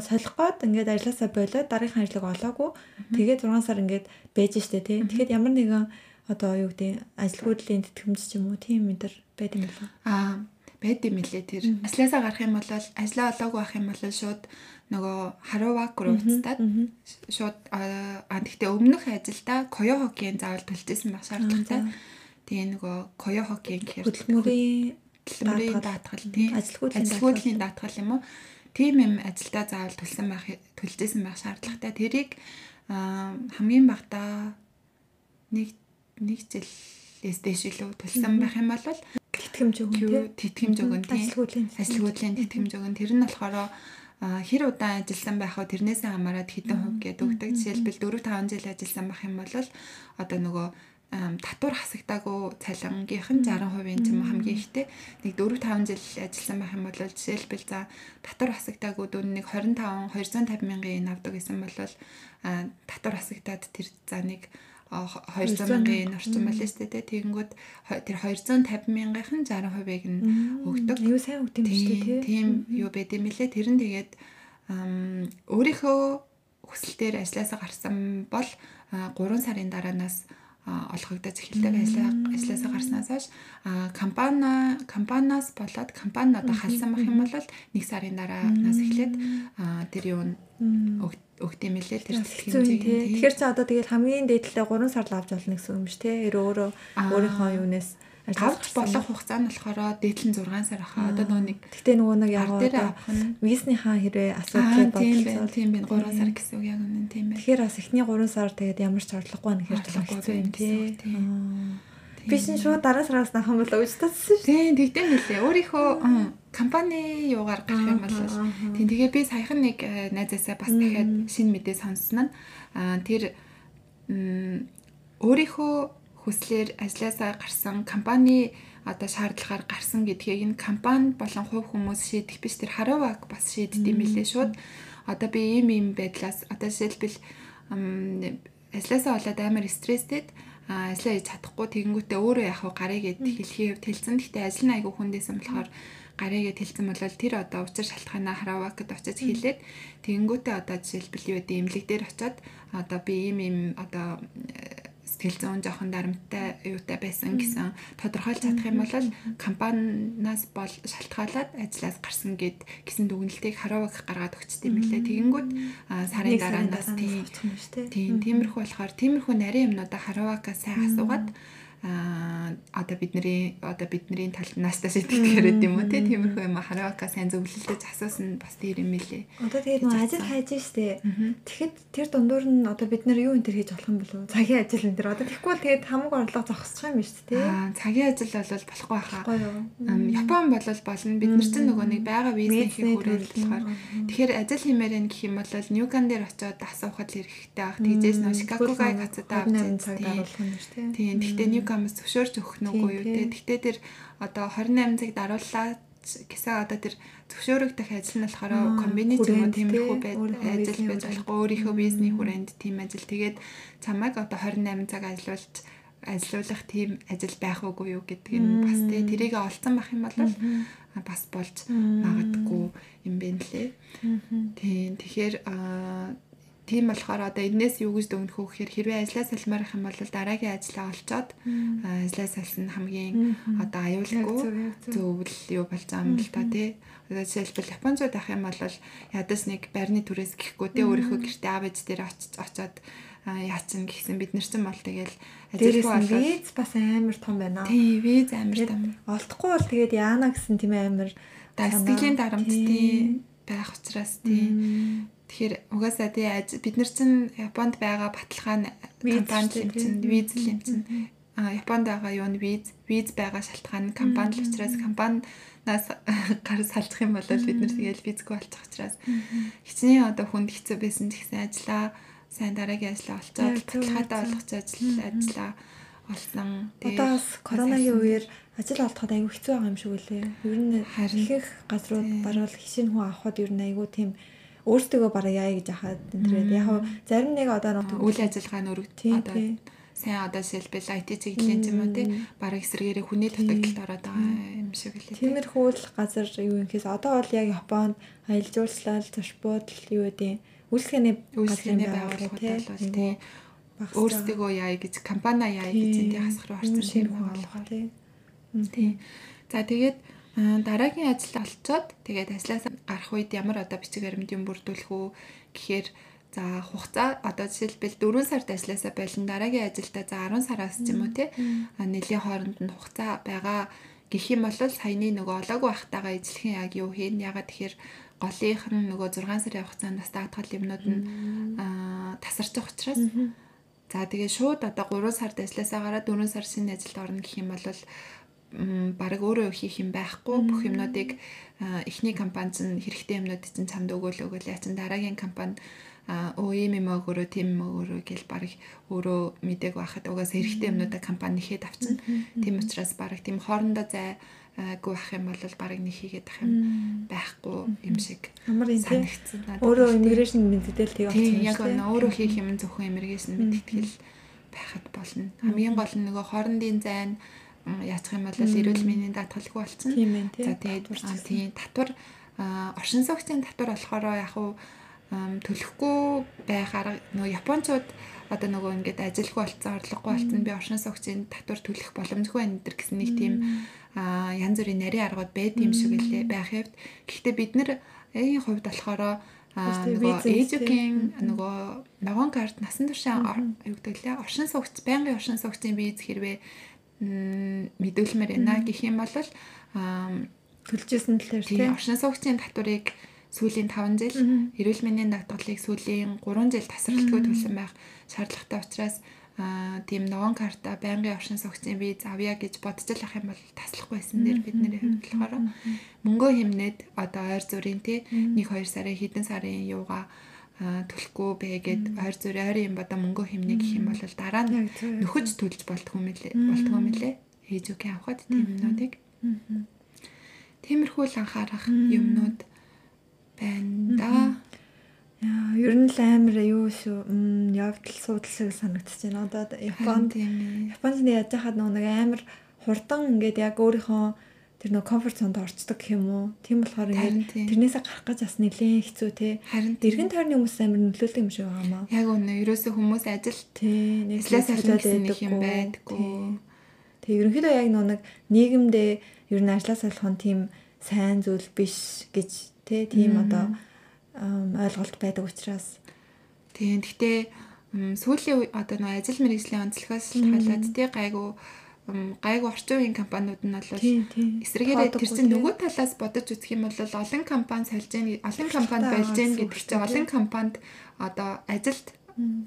солих гээд ингээд ажилласаа болоод дараагийн ажлыг олоогүй. Тэгээд 6 сар ингээд байж штэ тий. Тэгэхэд ямар нэгэн одоо юу гэдэг ажилгүйдлийн тэтгэмж ч юм уу тийм энэ төр байд юм болов Аа байд юм лээ тэр. Ажлаасаа гарах юм бол ажлаа олоогүй байх юм бол шууд нөгөө Харувак руу уцтаад шууд аа тэгтээ өмнөх ажилдаа Коё хоккийн заавал төлжсэн байх шаардлагатай. Тэгээ нөгөө Коё хоккийн гэхээр хөдөлмөрийн даатгал тийм ажилгүйдлийн даатгал юм уу? Тийм юм ажилдаа заавал төлсөн байх төлжсэн байх шаардлагатай. Тэрийг хамгийн багтаа нэг нэг жилээс дээш илүү төлсөн байх юм бол тэтгэмж өгөн тэтгэмж өгөн тийм ажилгүйдлийн тэтгэмж. Өгөн. Тэр нь болохоор хэр удаан ажилласан байх вэ? Тэрнээс хамаарат хэдэн хувь гэдэг өгдөг. Жишээлбэл 4 5 жил ажилласан байх юм бол одоо нөгөө татвар хасагдаагүй цалингийнх нь 60% ч юм хамгийн ихтэй нэг 4 5 жил ажилласан байх юм бол жишээлбэл за татвар хасагдаагүй дүн нэг 25 250 мянган авдаг гэсэн бол татвар хасагдаад тэр за нэг 200 мянган орчим байлаа шүү дээ. Тэгэнгүүт тэр 250 мянгийнх нь 60%-ыг нь өгдөг. Юу сайн өгд юм шүү дээ. Тийм юу байд юм бэлээ. Тэр нь тэгээд өөрийнхөө хүсэл дээр ажилласаа гарсан бол 3 сарын дараанаас олгогдож эхэлдэг ажлаа ажлаасаа гарснаас хойш. Компани компаниас болоод компани одоо халсан байх юм бол нэг сарын дараанаас эхлээд тэр юу өгд юм лээ тэр хэлхэмжээг тэгэхээр чи одоо тэгэл хамгийн дээдлээ 3 сар л авч болно гэсэн юм шүү те өөрөө өөрийнхөө юунаас авч болох хугацаа нь болохоор дээдлэн 6 сар хаа. Одоо нөгөө нэг Гэтэ нөгөө нэг яг одоо визнийхаа хэрэг асуудал бодлоо. Тийм байна. 3 сар гэсэн үг яг үнэн тийм байна. Тэгэхээр бас эхний 3 сар тэгээд ямар ч орлогогүй нэхэр хэцүү юм тий. Би шин шууд дараа сараас нахам бол уучлаарай шүү. Тийм тэгдэм билээ. Өөрийнхөө компани юугаар гарах юм бол тийм тэгээ би саяхан нэг э, найзаасаа бас дахиад шинэ мэдээ сонссон нь тэр өөрийнхөө хүслээр ажилласаа гарсан компани одоо шаардлагаар гарсан гэдгийг энэ компани болон хувь хүмүүс шийдэх биш тэр хараваг бас шийддэг юм лээ шууд. Одоо би ийм ийм байдлаас одоо жишээлбэл ажилласаа болоод амар стресстэд ажиллаа хийж чадахгүй тэгэнгүүтээ өөрөө яг гарыг гэд хэлхий тэлцэн. Гэхдээ ажил нь айгүй хүндээсэн болохоор гарыгээ тэлцэн бол тэр одоо учир шалтгаанаа харавакд очиж хэлээд тэгэнгүүтээ одоо жишээлбэл юу гэдэг имлэг дээр очиод одоо би ийм ийм одоо сэтгэл зүйн жоохон дарамттай юутай байсан гэсэн. Тодорхойлж чадах юм бол компаниас бол шалтгаалаад ажлаас гарсан гэд гэсэн дүгнэлтийг хараваг гаргаад өгчт юм лээ. Тэгэнгүүт сарын дараанаас тийм тиймэрхүү болохоор тиймэрхүү нарийн юмнуудаа харавагаа сайн асуугаад а одоо бидний одоо бидний талд наастаа сэтгэлээр байд юм уу те тиймэрхүү юм хараока сайн зөвлөлдөж асуусан бас тэр юм билээ. Одоо тэгээд нөө ажил хайж штэ. Тэгэхэд тэр дундуур нь одоо бид нар юу энэ төр хийж болох юм болов? Цагийн ажил энэ төр. Одоо тэгэхгүй бол тэгээд хамаг орлого зогсчих юм шүү дээ. Аа цагийн ажил бол болохгүй байхаа. Япон бол болно. Бид нар чинь нөгөө нэг байгаа визнийхийг хүрээд болохоор тэгэхээр ажил хиймээр энэ гэх юм бол Ньюкан дээр очиод асуухад л хэрэгтэй байх. Тэгжээс нөө Шикагогийн хацадаа авч цаг даруулах юм шүү дээ. Тийм. Гэхдээ Камс зөвшөөрч өгөх нүггүй юу? те. Гэхдээ тэр одоо 28 цаг дарууллаа гэсэн одоо тэр зөвшөөрөгдөх ажил нь болохоор комбини ч юм уу? тиймэрхүү ажил байж болохгүй өөрийнхөө бизнесний хүрээнд тийм ажил. Тэгээд чамайг одоо 28 цаг ажиллуулж ажиллуулах тийм ажил байх уугүй юу гэдэг нь бас тий тэрийг олцсон байх юм бол бас болж магадгүй юм байна лээ. Тийм тэгэхээр Тийм болохоор одоо энэс юу гэж дүгнэх вэ? Гэхээр хэрвээ ажлаа салмаарах юм бол дараагийн ажлаа олцоод ажлаа салсан хамгийн одоо аюулгүй зөвл юу болж байгаа юм л та тий. Одоо жишээлбэл Японцууд авах юм бол ядаж нэг байрны түрээс гэхгүй тий. Өөрийнхөө гэртээ аав ээж дээр очиж очоод яачин гэсэн бид нар ч юм бол тэгэл ажилгүй болол виз бас амар том байна. Тий виз амар том. Олдохгүй бол тэгээд яана гэсэн тийм амар сэтгэлийн дарамт тий. байх учраас тий Тэгэхээр угаасаа тий бид нар чинь Японд байгаа баталгаа компани юм чинь виз юм чинь Японд байгаа юу нь виз виз байгаа шалтгаан компани л учраас компаниас гар салчих юм бол бид нар тэгэл визгүй болчих учраас. Хичнээн одоо хүнд хэцүү байсан ч гэсэн ажиллаа сайн дараагийн ажлаа олцоод баталгаатай болгож ажил ажиллаа олсон. Одоо бас коронагийн үеэр ажил олдоход айгүй хэцүү байгаа юм шиг үлээ. Ер нь ихэнх газрууд баруул хишин хүн авахд ер нь айгүй тийм өөртөө бараа яа гэж ахаад энэ яг зарим нэг одоо үйл ажиллагаа нь өргөд одоо сайн одоо жишээлбэл IT чиглэлийн юм уу тий. Бараг эсрэгээрээ хүний дутагдлалд ороод байгаа юм шиг лээ. Тиймэрхүү л газар юу юм гэхээс одоо бол яг Японд аялал жуулчлал зочбуудл юу гэдэг үйлчлэгээний үйлчлэгээний байгууллагууд бол тий. Өөрсдөө яа гэж компани яа гэж тий хасах руу орсон болгоо тий. Тий. За тэгээд дараагийн ажил олцоод тэгээд ажлаас гарах үед ямар одоо бичиг баримтын бүрдүүлэх үү гэхээр За хугацаа одоо жишээлбэл 4 сард ажилласаа болон дараагийн ажилдаа за 10 сараас ч юм уу те нэлийн хооронд нь хугацаа байгаа гэх юм бол саяны нөгөө олоогүй байхтайгаа эзлэхэн яг юу хийн ягаад тэгэхээр голынх нь нөгөө 6 сарын хугацаанд бас даатгал юмнууд нь тасарч байгаа учраас. За тэгээ шууд одоо 3 сард ажилласаа гараад 4 сар шинэ ажилд орно гэх юм бол баг өөрөө хийх юм байхгүй. Бүх юмнуудыг эхний компани чинь хэрэгтэй юмнууд чинь чамд өгөөл өгөөл. Чин дараагийн компани а оо ийм юм өгөрөө тийм юм өгөрөө гэл баг өөрөө мэдээг байхад угаасаа хэрэгтэй юмнуудаа компани нэхэд авчин. Тийм учраас баг тийм хоорондоо зай гүү ах юм бол баг нэг хийгээд ах юм байхгүй юм шиг амар юм санагдсан. Өөрөө иммиграшн мэддэл тийг авчихсан. Яг нь өөрөө хийх юм зөвхөн иммиграшн мэдтгэл байхад болно. Хамгийн гол нь нөгөө хоорондын зайн яачих юм бол эрүүл мэндийн даатгалгүй болчихно. За тэгээд тийм татвар оршин суугчийн татвар болохоор яг хуу төлөхгүй байх арга нөгөө японочууд одоо нөгөө ингээд ажилгүй болцсон орлогогүй болцсон би оршин суугчийн татвар төлөх боломжгүй байна гэдэг гэсэн нэг тийм янз бүрийн нарийн аргууд байд юм шиг лээ байх хэвд. Гэхдээ бид энэ хувьд болохоор нөгөө эжүкийн нөгөө ногоон карт насан туршаа юу гэдэг лээ оршин суугч байнгын оршин суугчийн виз хэрвээ мэдүүлмээр байна гэх юм бол төлжсэн талаар тийм оршин суугчийн татварыг сүүлийн 5 жил эрүүл мэндийн даатгалыг сүүлийн 3 жил тасралтгүй төлсөн байх шаардлагатай учраас тийм ногоон карта байнгын оршин суугчийн виз авъя гэж бодож л ах юм бол таслахгүй байсан дээр бидний хувьд болохоор мөнгөө хэмнээд одоо ойр зүрийн тий 1 2 сарын хэдэн сарын юугаа төлөхгүй бэгээд ойр зүрийн ойрын юм бодо мөнгөө хэмнэ гэх юм бол дараа нь нөхөж төлж болтгүй мөлий болтгүй мөлий ээж үгүй авахд юмнуудыг. Тиймэрхүү л анхаарах юмнууд байна да. Яа, ер нь л амар юу шүү. Явдал суудлаг санагдчихэж байна. Одоо Японд Японд яаж яхад нэг амар хурдан ингээд яг өөрийнхөө тэр нөө комфорт зонд орцдог гэх юм уу. Тийм болохоор ингээд тэрнээсээ гарах гэж бас нэлээд хэцүү те. Харин эргэн тойрны хүмүүс амар нөлөөлдөг юм шиг байгаа маа. Яг үнэ. Ерөөсөө хүмүүс ажил тий нийслээс ажиллаад байдаг юм байдгүй. Тэг ерөнхийдөө яг нэг нийгэмдээ ер нь ажлаас олох нь тийм сайн зүйл биш гэж Тэ тийм одоо ойлголт байдаг учраас тийм гэхдээ сүүлийн одоо нөө ажил мэргэжлийн онцлогоос халаад тий гайгүй гайгүй орчин үеийн компаниуд нь бол эсрэгээрээ тэр чинь нөгөө талаас бодож үзэх юм бол олон компани сольж гэн олон компани болж гэн гэдэг чинь олон компанид одоо ажилд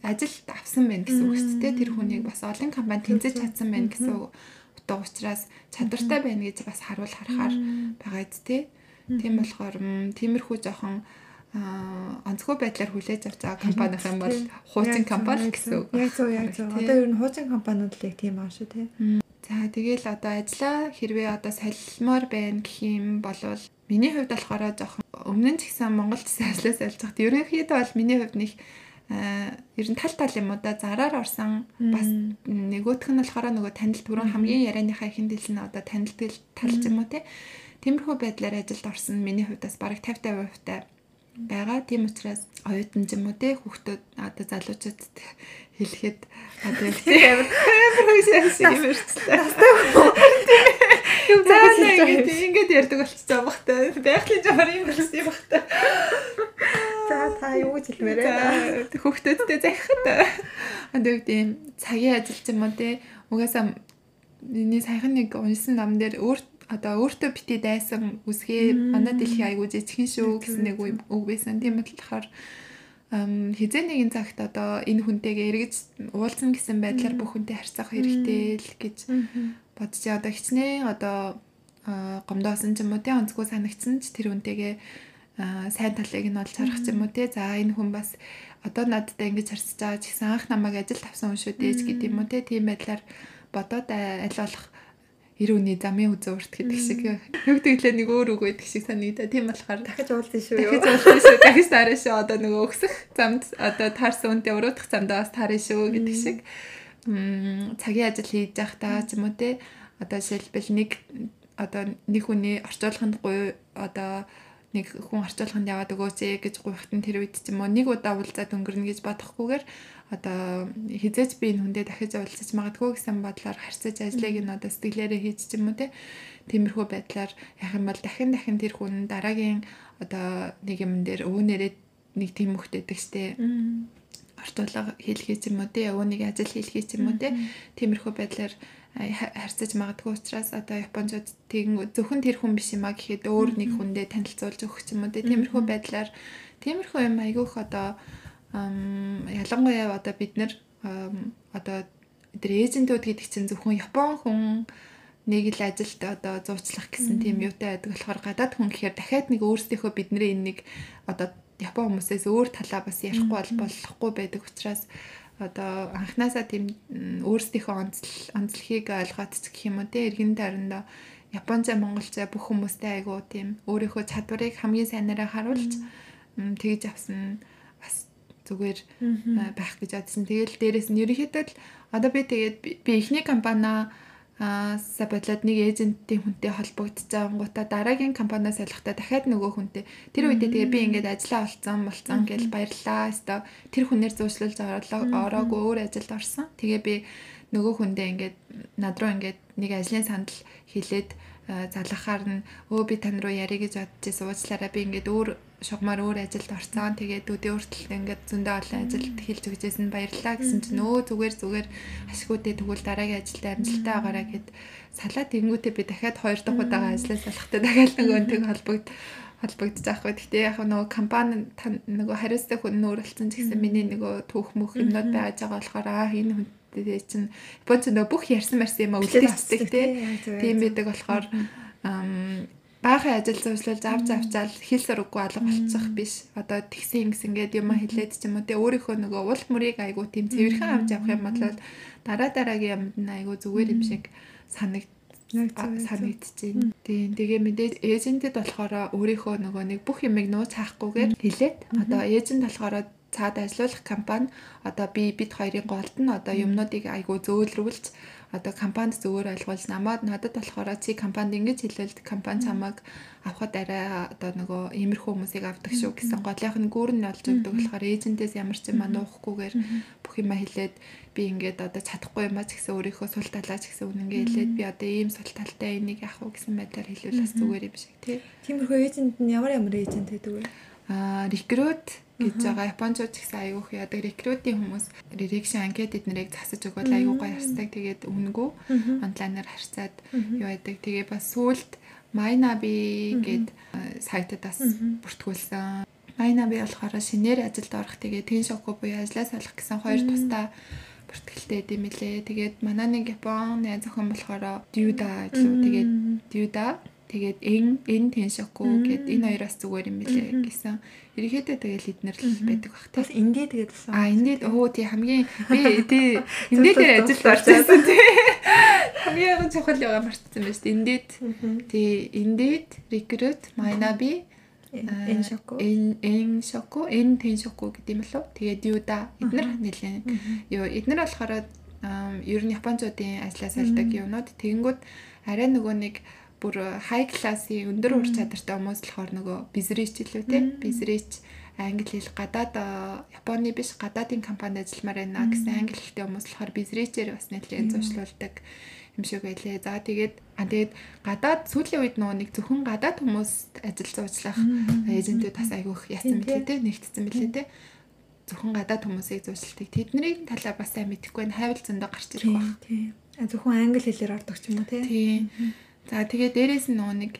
ажилд авсан байна гэсэн үг шүү дээ. Тэр хүнийг бас олон компани тэнцэж чадсан байна гэсэн утга учраас чадвартай байна гэж бас харуул харахаар байгаа тий. Тийм болохоор тиймэрхүү жоохон онцгой байдлаар хүлээж авч байгаа компани юм бол хуучин компани гэсэн үг. Яг зөв яг зөв. Одоо ер нь хуучин компаниуд л яг тийм аа шүү тий. За тэгэл одоо ажиллаа хэрвээ одоо солилмоор байна гэх юм бол миний хувьд болохоор жоохон өмнө нь ч гэсэн Монголд ажиллаж хат ерөнхийдөө бол миний хувьд нэг ер нь тал тал юм уу да. Зараар орсон бас нөгөөх нь болохоор нөгөө танил түрүүн хамгийн ярианыхаа ихэнд хэлсэн одоо танил тал юм уу те. Тиймэрхүү байдлаар ажилд орсон миний хувьд бас бараг 50 50% та байгаа. Тийм учраас оюутан ч юм уу те хүүхдүүд одоо залуучууд хэлэхэд одоо амар амар шиг юм өрчлээ. Юм заа ингээд ярьдаг болчихж байгаа бах та. Байгалийн жамаар юм болсон юм бах та. За та юу гэж хэлмээр байна? Хүүхдүүдтэй захихад. Одоо үед ийм цагийн ажил ч юм уу те угаасаа миний саяхан нэг унсан ном дээр өөрт одоо өөртөө бити дайсан үсгээ манай дэлхий айгуу зэцхэн шүү гэсэн нэг үг байсан. Тийм болохоор хизээ нэгэн цагт одоо энэ хүнтэйгээ эргэж уулзсан гэсэн байдлаар бүх хүнтэй харьцах хэрэгтэй л гэж бодож одоо хичнээн одоо гомдоосон ч юм уу те онцгой санагдсан ч тэр хүнтэйгээ сайн талыг нь олж харах ч юм уу те. За энэ хүн бас одоо надтай ингэж харьцаж байгаа ч гэсэн анх намайг ажил тавсан хүн шүү дээ гэдэг юм уу те. Тийм байдлаар бодоод аль болох эр үний замын үзэн урт гэдэг шиг юу гэвэл нэг өөр үг байдаг шиг санагдаа. Тийм болохоор дахиж уулзсан шүү. Дахиж уулзсан шүү. Дахиж таарна шүү. Одоо нөгөө өгсөх замд одоо таарсан үнтэй уруудах замдаа бас таарна шүү гэдэг шиг. Мм цагийн ажил хийж та ч юм уу те. Одоо жишээлбэл нэг одоо нэг хүний орчуулганд гуй одоо нэг хүн орчуулганд яваад өгөөсэй гэж гуйхтан тэр үед ч юм уу нэг удаа уулзаад өнгөрнө гэж бодохгүйгээр одоо хизээч би энэ хүндээ дахиж уулзаж магадгүй гэсэн бодлоор харьцаж ажлыг нь одоо сэтгэлээрээ хийж ч юм уу те. Тиймэрхүү байдлаар яах юм бол дахин дахин тэр хүн дараагийн одоо нэг юм дээр өвөнөрөө нэг тийм хөхтэйдэг штэ ортолог хийлгэж юм уу те өвөнийг ажил хийлгэж юм уу те. Тиймэрхүү байдлаар харьцаж магадгүй учраас одоо японочууд тэгэн зөвхөн тэр хүн биш юм а гэхэд өөр нэг хүндээ танилцуулж өгөх юм уу те. Тиймэрхүү байдлаар тиймэрхүү юм айгүйх одоо ялангуяа одоо бид нэр одоо тэр эйжентүүд гэдэг чинь зөвхөн Япон хүн нэг л ажилд одоо зуучлах гэсэн тийм юутай байдаг болохоор гадаад хүн гэхээр дахиад нэг өөрсдийнхөө бидний энэ нэг одоо Япон хүмүүсээс өөр талаа бас ярихгүй бол болохгүй байдаг учраас одоо анханасаа тийм өөрсдийнхөө онцлог онцлогийг ойлгоод ч гэх юм уу те? Эргэн тойрондоо Японцаа Монголцаа бүх хүмүүстэй айгуу тийм өөрийнхөө чадварыг хамгийн сайнараа харуулж тэгж авсан зүгээр байх гэж бодсон. Тэгэл дээрэс нь ерөнхийдөө л одоо би тэгээд би эхний компаниа са бодлоод нэг эйжентийн хүнтэй холбогдож байгангуудаа дараагийн компаниас солихдаа дахиад нөгөө хүнтэй. Тэр үедээ тэгээ би ингээд ажиллаа олцсон болцсон гэж баярлаа. Өстой тэр хүнээр зуушлуулж ороогүй өөр ажилд орсон. Тэгээ би нөгөө хүндээ ингээд над руу ингээд нэг ажлын сандал хэлээд залгахаар нь өө би тань руу ярих гэж бодож суучлаараа. Би ингээд өөр шугамар өөр ажилд орцсон. Тэгээд өдөө өөртөлд ингээд зөндөө олон ажилд хэлж өгчээс нь баярлалаа гэсэн чинь нөө зүгээр зүгээр ашигуудээ тэгвэл дараагийн ажилд амжилттай байгаараа гэд салаад тэнгүүтээ би дахиад хоёр дахь удаага ажиллаж салахтаа дахиад нөгөө нэг холбогд холбогдож байгаа хгүй. Гэтэ яг нөгөө компани нөгөө хариуцтай хүн нөөрлцсөн ч гэсэн миний нөгөө түүх мөх юмнууд байж байгаа болохоор аа энэ хүн тэгээ чинь Японч нөө бүх ярьсан марсан юм өвлөж авдаг тийм байдаг болохоор баахан ажил зуршлуулж авч авчаал хэл сураггүй алга болчих биш. Одоо тэгсэн ингэс ингээд юм хэлээд ч юм уу те өөрийнхөө нөгөө уул мөрийг айгуу тийм цэвэрхэн авч явах юм бол дараа дараагийн юмд нь айгуу зүгээр юм шиг санагд санагдчихээн. Тийм тэгээ мэдээж эйжентэд болохоор өөрийнхөө нөгөө нэг бүх юмыг нууц хаахгүйгээр хэлээд одоо эйжент болохоор цаад ажиллах компани. Одоо би бид хоёрын голд нь одоо юмнуудыг айгуу зөөлрүүлж одоо компанид зөвөр ойлгуулж намаад надад болохоор чи компанид ингэж хэлвэл компани чамайг авахд арай одоо нөгөө иймэрхүү хүмүүсийг авдаг шүү гэсэн голынх нь гүүр нь олж өгдөг болохоор эйжентээс ямар ч юм нуухгүйгээр бүх юма хэлээд би ингээд одоо чадахгүй юмаа ч гэсэн өөрийнхөө сул талаа ч гэсэн үнэнгээ хэлээд би одоо ийм сул талтай энийг авах уу гэсэн байдлаар хэлвэл бас зүгээр юм шиг тий. Тиймэрхүү эйжент нь ямар ямар эйжент байдаг вэ? Аа рекрут гэж байгаа. Японочууд ч гэсэн айгүйх яадаг рекрутийн хүмүүс рекшн анкет эднэрийг засаж өгвөл айгүй гоё харцдаг тэгээд үнэгүй онлайнаар харьцаад юу байдаг. Тэгээ бас сүулт Майнаби гэд сайтад бас бүртгүүлсэн. Майнаби болохоор шинээр ажилд орох. Тэгээ тэн шоку буюу ажлаа салах гэсэн хоёр тусдаа бүртгэлтэй юм лээ. Тэгээд манай нэг Японы зохион болохоор Дюда илүү тэгээд Дюда Тэгээд эн эн теншоку гэд энэ хоёроос зүгээр юм билээ гэсэн. Ерөнхийдөө тэгэл эднэр л байдаг бах. Бас эндээ тэгээд байсан. А эндээ өө тий хамгийн би тий эндээ дээр ажилд орчихсон тий. Хамгийн чухал яваа мартсан байна шүү дээ. Эндээд тий эндээд recruit майнаби эн шоку эн эн шоку эн теншоку гэдэг юм болов. Тэгээд юуда эднэр нэлээ. Юу эднэр болохоор ер нь японочдын ажлаас альдаг юмнууд тэгэнгүүт арай нөгөө нэг бүр хай классын өндөр ур чадвартай хүмүүс болохоор нөгөө бизнес илүү те бизнес англи хэл гадаад Японы биш гадаадын компанид ажилламаар байна гэсэн англи хэлтэй хүмүүс болохоор бизнесээр бас нэлээд зуршлуулдаг юм шиг байлээ. За тэгээд а тэгээд гадаад сүүлийн үед нөгөө нэг зөвхөн гадаад хүмүүс ажил зуучлах эйжентүүд бас айгүйх яасан мэлээ те нэгтсэн мэлээ те зөвхөн гадаад хүмүүсийг зуучладаг. Тэдний талаа бас сайн мэдэхгүй байна. Хайвал зөндөө гарч ирэх байх. Тийм. Зөвхөн англи хэлээр ордог ч юм уу те. Тийм. За тэгээ дээрэс нь нөгөө нэг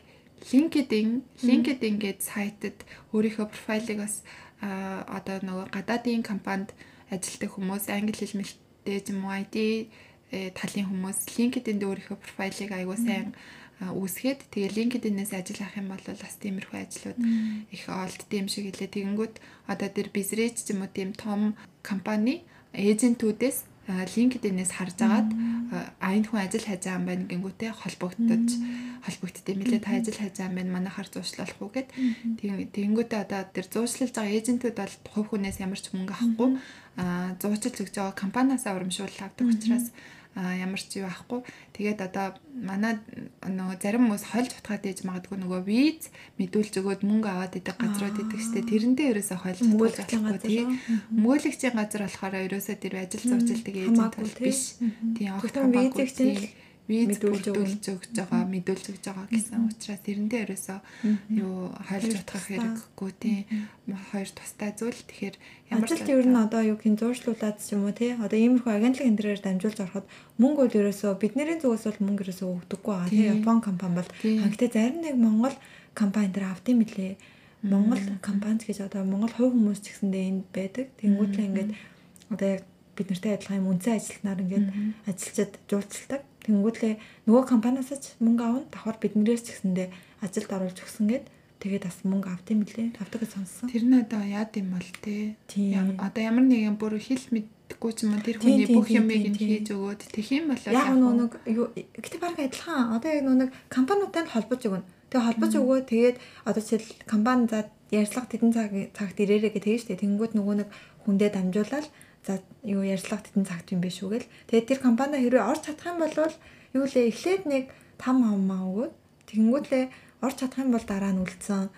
LinkedIn LinkedIn гээд сайтад өөрийнхөө профайлыг бас одоо нөгөө гадаадын компанид ажилладаг хүмүүс англи хэл мэлтэй юм уу IT э, талын хүмүүс LinkedIn дээр өөрийнхөө профайлыг аягүй сайн үүсгээд тэгээ LinkedIn-ээс ажил авах юм бол бас тиймэрхүү ажлууд их олдд юм шиг хэлээ. Тэгэнгүүт одоо тэр бизнес ч юм уу тийм том компани эйжентүүдээс LinkedIn-ээс харж агаад аян хүн ажил хайж байгаа юм байна гингүүтээ холбогдож холбогдтыг мэлээ та ажил хайж байгаа юм байна манайхаар уу гэд. Тэгэнгүүтээ одоо тэр зуушлалж байгаа эйжентүүд бол хувь хүнээс ямар ч мөнгө авахгүй. Зуучлж өгч байгаа компаниасаа урамшуул авдаг учраас ямар ч юу ахгүй. Тэгээд одоо манай нөгөө зарим хүмүүс хольж утгаад ээж магадгүй нөгөө виз мэдүүлж өгөөд мөнгө аваад идэг газрууд идэг штэ. Тэрэндээ ерөөсө хольж мөнгөлөгчийн газар мөнгөлөгчийн газар болохоор ерөөсө тэр ажил зуржилдаг эйжент биш. Тийм огт хамаагүй чинь мэдүүлж өгч байгаа мэдүүлж өгч байгаа гэсэн учраас тэрэндээ ерөөсөө юу хойлж утгах хэрэггүй тийм хоёр тустай зүйл. Тэгэхээр ямар ч ер нь одоо юу гин зуршлуулад ч юм уу тий. Одоо иймэрхүү агентлаг эндрээр дамжуулж ороход мөнгө бол ерөөсөө бидний зүгээс бол мөнгө ерөөсөө өгдөггүй байгаа тий. Япон компани бол хангалттай зарим нэг Монгол компани дээр автын мөлий Монгол компани гэж одоо Монгол хувь хүмүүс ч гэсэндээ энд байдаг. Тэнгүүтлээ ингээд одоо яг бид нартай адилхан юм үнцэн ажилтнаар ингээд ажилчид жуулцалдаг Тэнгүүтлээ нөгөө компаниас ч мөнгө авна. Давхар биднээс ч гэсэндээ ажилд оруулж өгсөн гэд тэгээд бас мөнгө юм блэ. Авдаг гэж сонссон. Тэр нь одоо яад юм бол те. Одоо ямар нэгэн бүр хэл мэдгүй ч юм уу тэр хүний бүх юмыг нь хийж өгөөд тэгэх юм бол яг нэг гэтээ баг адилхан. Одоо яг нэг компаниудтай холбож өгнө. Тэгээ холбож өгөө тэгээд одоо жишээл компани за ярьцлага тэдэн цаг цагт ирээрээ гэх тэгээд штэ тэнгүүд нөгөө нэг хүндээ дамжуулаад за юу ярьцлага тэтэн цагт юм биш үү гэл. Тэгээд тэр компани хэрвээ орж чадах юм бол юу лээ эхлээд нэг там хамаа өгөөд тэгэнгүүтлээ орж чадах юм бол дараа нь үлдсэн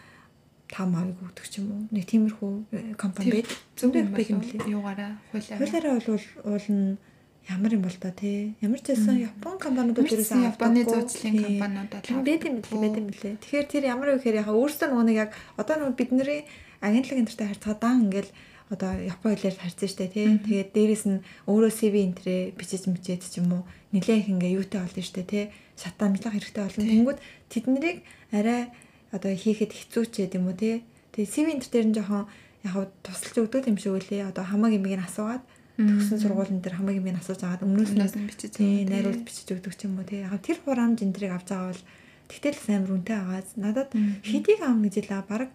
там авыг өгдөг ч юм уу. Нэг тиймэрхүү э, компани байд. Зөвхөн байх юм лээ. Юугаараа хуулиараа. Хуулиараа бол уул нь ямар юм бол та тий. Ямар ч байсан Япон компаниуд ерөөс Японы зуучлалын компаниуд бол байд юм билээ, байд юм билээ. Тэгэхээр тэр ямар вэ гэхээр яхаа өөрсдөө нөгөө нэг яг одоо нөгөө бидний агентлаг энтертэй харьцаа даан ингээл одоо япон хэлээр харьцсан штэ тий. Тэгээд дээрэс нь өөрөө CV энтрээ бичиж мичээд ч юм уу нилээх ингээ юутай болно штэ тий. Шатаа амжлах хэрэгтэй болно. Тэнгүүд тэднийг арай одоо хийхэд хэцүү ч гэдэм үү тий. Тэгээд CV энтер дээр нь жоохон яг тусалж өгдөг юм шиг үлээ. Одоо хамаг юмыг нь асуугаад төгсөн сургуулийн дээр хамаг юмыг асууж агаад өмнөөс нь бичиж тий найруулж бичиж өгдөг ч юм уу тий. Яг тэр хураамж энтрийг авч байгаа бол тэгтэл сайн үнэтэй агаад надад хэдийг аавна гэж хэлээ. Бараг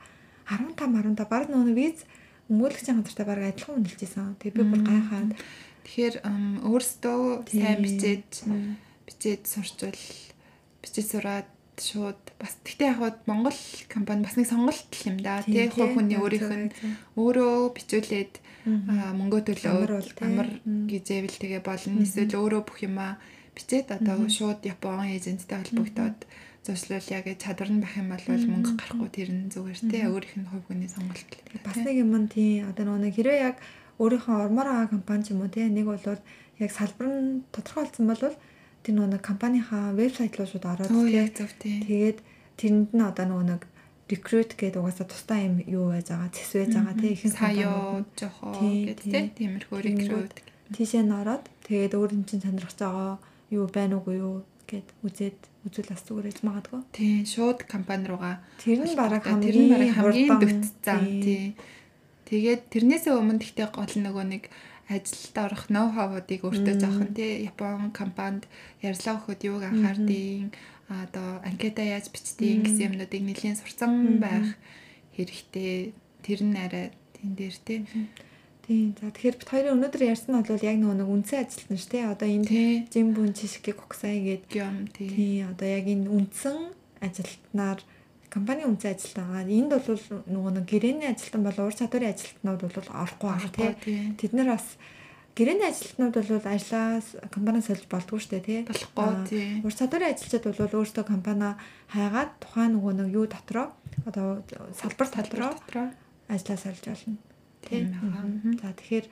15 15 бараг нөгөө виз өмгөөлөгчийн газартай баг адилхан үнэлжсэн. Тэгээ би бүр гайхаад. Тэгэхээр өөрсдөө сайн бичээд бичээд сурчвал бичиж сураад шууд бас тэгтээ яг Монгол компани бас нэг сонголт юм да. Тэ хувь хүний өөрийнх нь өөрөө бичүүлээд мөнгө төлөөд амар гизээвэл тэгээ болно. Эсвэл өөрөө бүх юмаа бичээд одоо шууд Япон эйженттэй холбогдоод зуршлал яг чадвар нь байх юм бол мөнгө гарахгүй тэр нь зүгээр те өөрийнх нь хувь хүний сонголт л. Бас нэг юм тий. Одоо нөгөө хэрвээ яг өөрийнхөө ормоор байгаа компани ч юм уу те нэг бол яг салбар нь тодорхойлцсон бол тэр нөгөө компанийнхаа вебсайт руу шууд ороод тий. тэгээд тэрэнд нь одоо нэг recruit гэдэг угаасаа тусдаа юм юу байж байгаа цэс байж байгаа тий. ихэнх компаниуд жохоо гэдэг тиймэрхүү recruit тийшээ нь ороод тэгээд өөр юм чинь сонирхож байгаа юу байна уугүй юу гэд үзээд үзүүл бас зүгээр ээж магадгүй. Тийм, шууд компани руугаа. Тэр нь бараг хамгийн хамгийн дөвт зам тий. Тэгээд тэрнээсээ өмнө гэхдээ гол нөгөө нэг ажилд орох ноу хавуудыг өөртөө зоох нь тий. Япон компанид ярьслаа өгөхөд юуг анхаардیں۔ Одоо анкета яаж бичдэг гэсэн юмнуудыг нэлийн сурцсан байх хэрэгтэй. Тэр нь арай тэн дээр тий. Тийм. За тэгэхээр бид хоёрын өнөөдөр ярьсан нь бол яг нэг үндсэн ажилтан ш тий. Одоо энэ Жимбүн Чишки Коксай гэдэг юм тий. Тийм. Одоо яг энэ үндсэн ажилтнаар компани үндсэн ажилтан байгаа. Энд бол нөгөө нэг гэрээний ажилтан бол ур чадварын ажилтнууд бол орохгүй байгаа тий. Тэд нар бас гэрээний ажилтнууд бол ажлаас компаниас олж болдгоо штэ тий. Болохгүй тий. Ур чадварын ажилчид бол өөрсдөө компани хайгаад тухайн нөгөө нэг юу дотроо одоо салбар дотроо ажлаас олж болно тийм байна. За тэгэхээр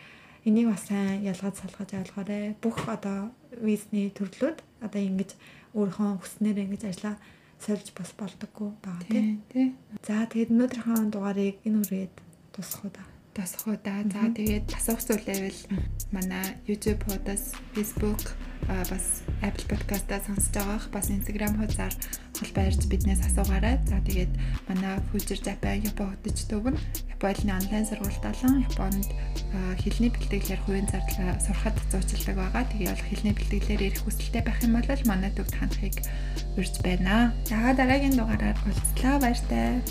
энийг бас сайн ялгаж салгаж ойлгоорой. Бүх одоо визний төрлүүд одоо ингэж өөрийнхөө хүснээр ингэж ажиллаа сольж бас болдоггүй байгаа тийм. За тэгээд өнөөдрийнхөө дугаарыг энэ үргээд тусах уу да. Тусах уу да. За тэгээд асуух зүйлээвэл манай YouTube podcast, Facebook бас Apple Podcast-аа сонсож байгаах бас Instagram хуудасаар холбоо ярьж биднээс асуугаарай. За тэгээд манай Future Japan Япон хөтөч төв нь Японы онлайн сургалт болон Японд хэлний бэлтгэлээр хувийн зарлаа сурахад зуучилдаг байгаа. Тэгээ бол хэлний бэлтгэлээр ирэх хүсэлтэй байх юм бол манай төвд хандахыг урьж байна. За дараагийн дугаараар уулзлаа баяртай.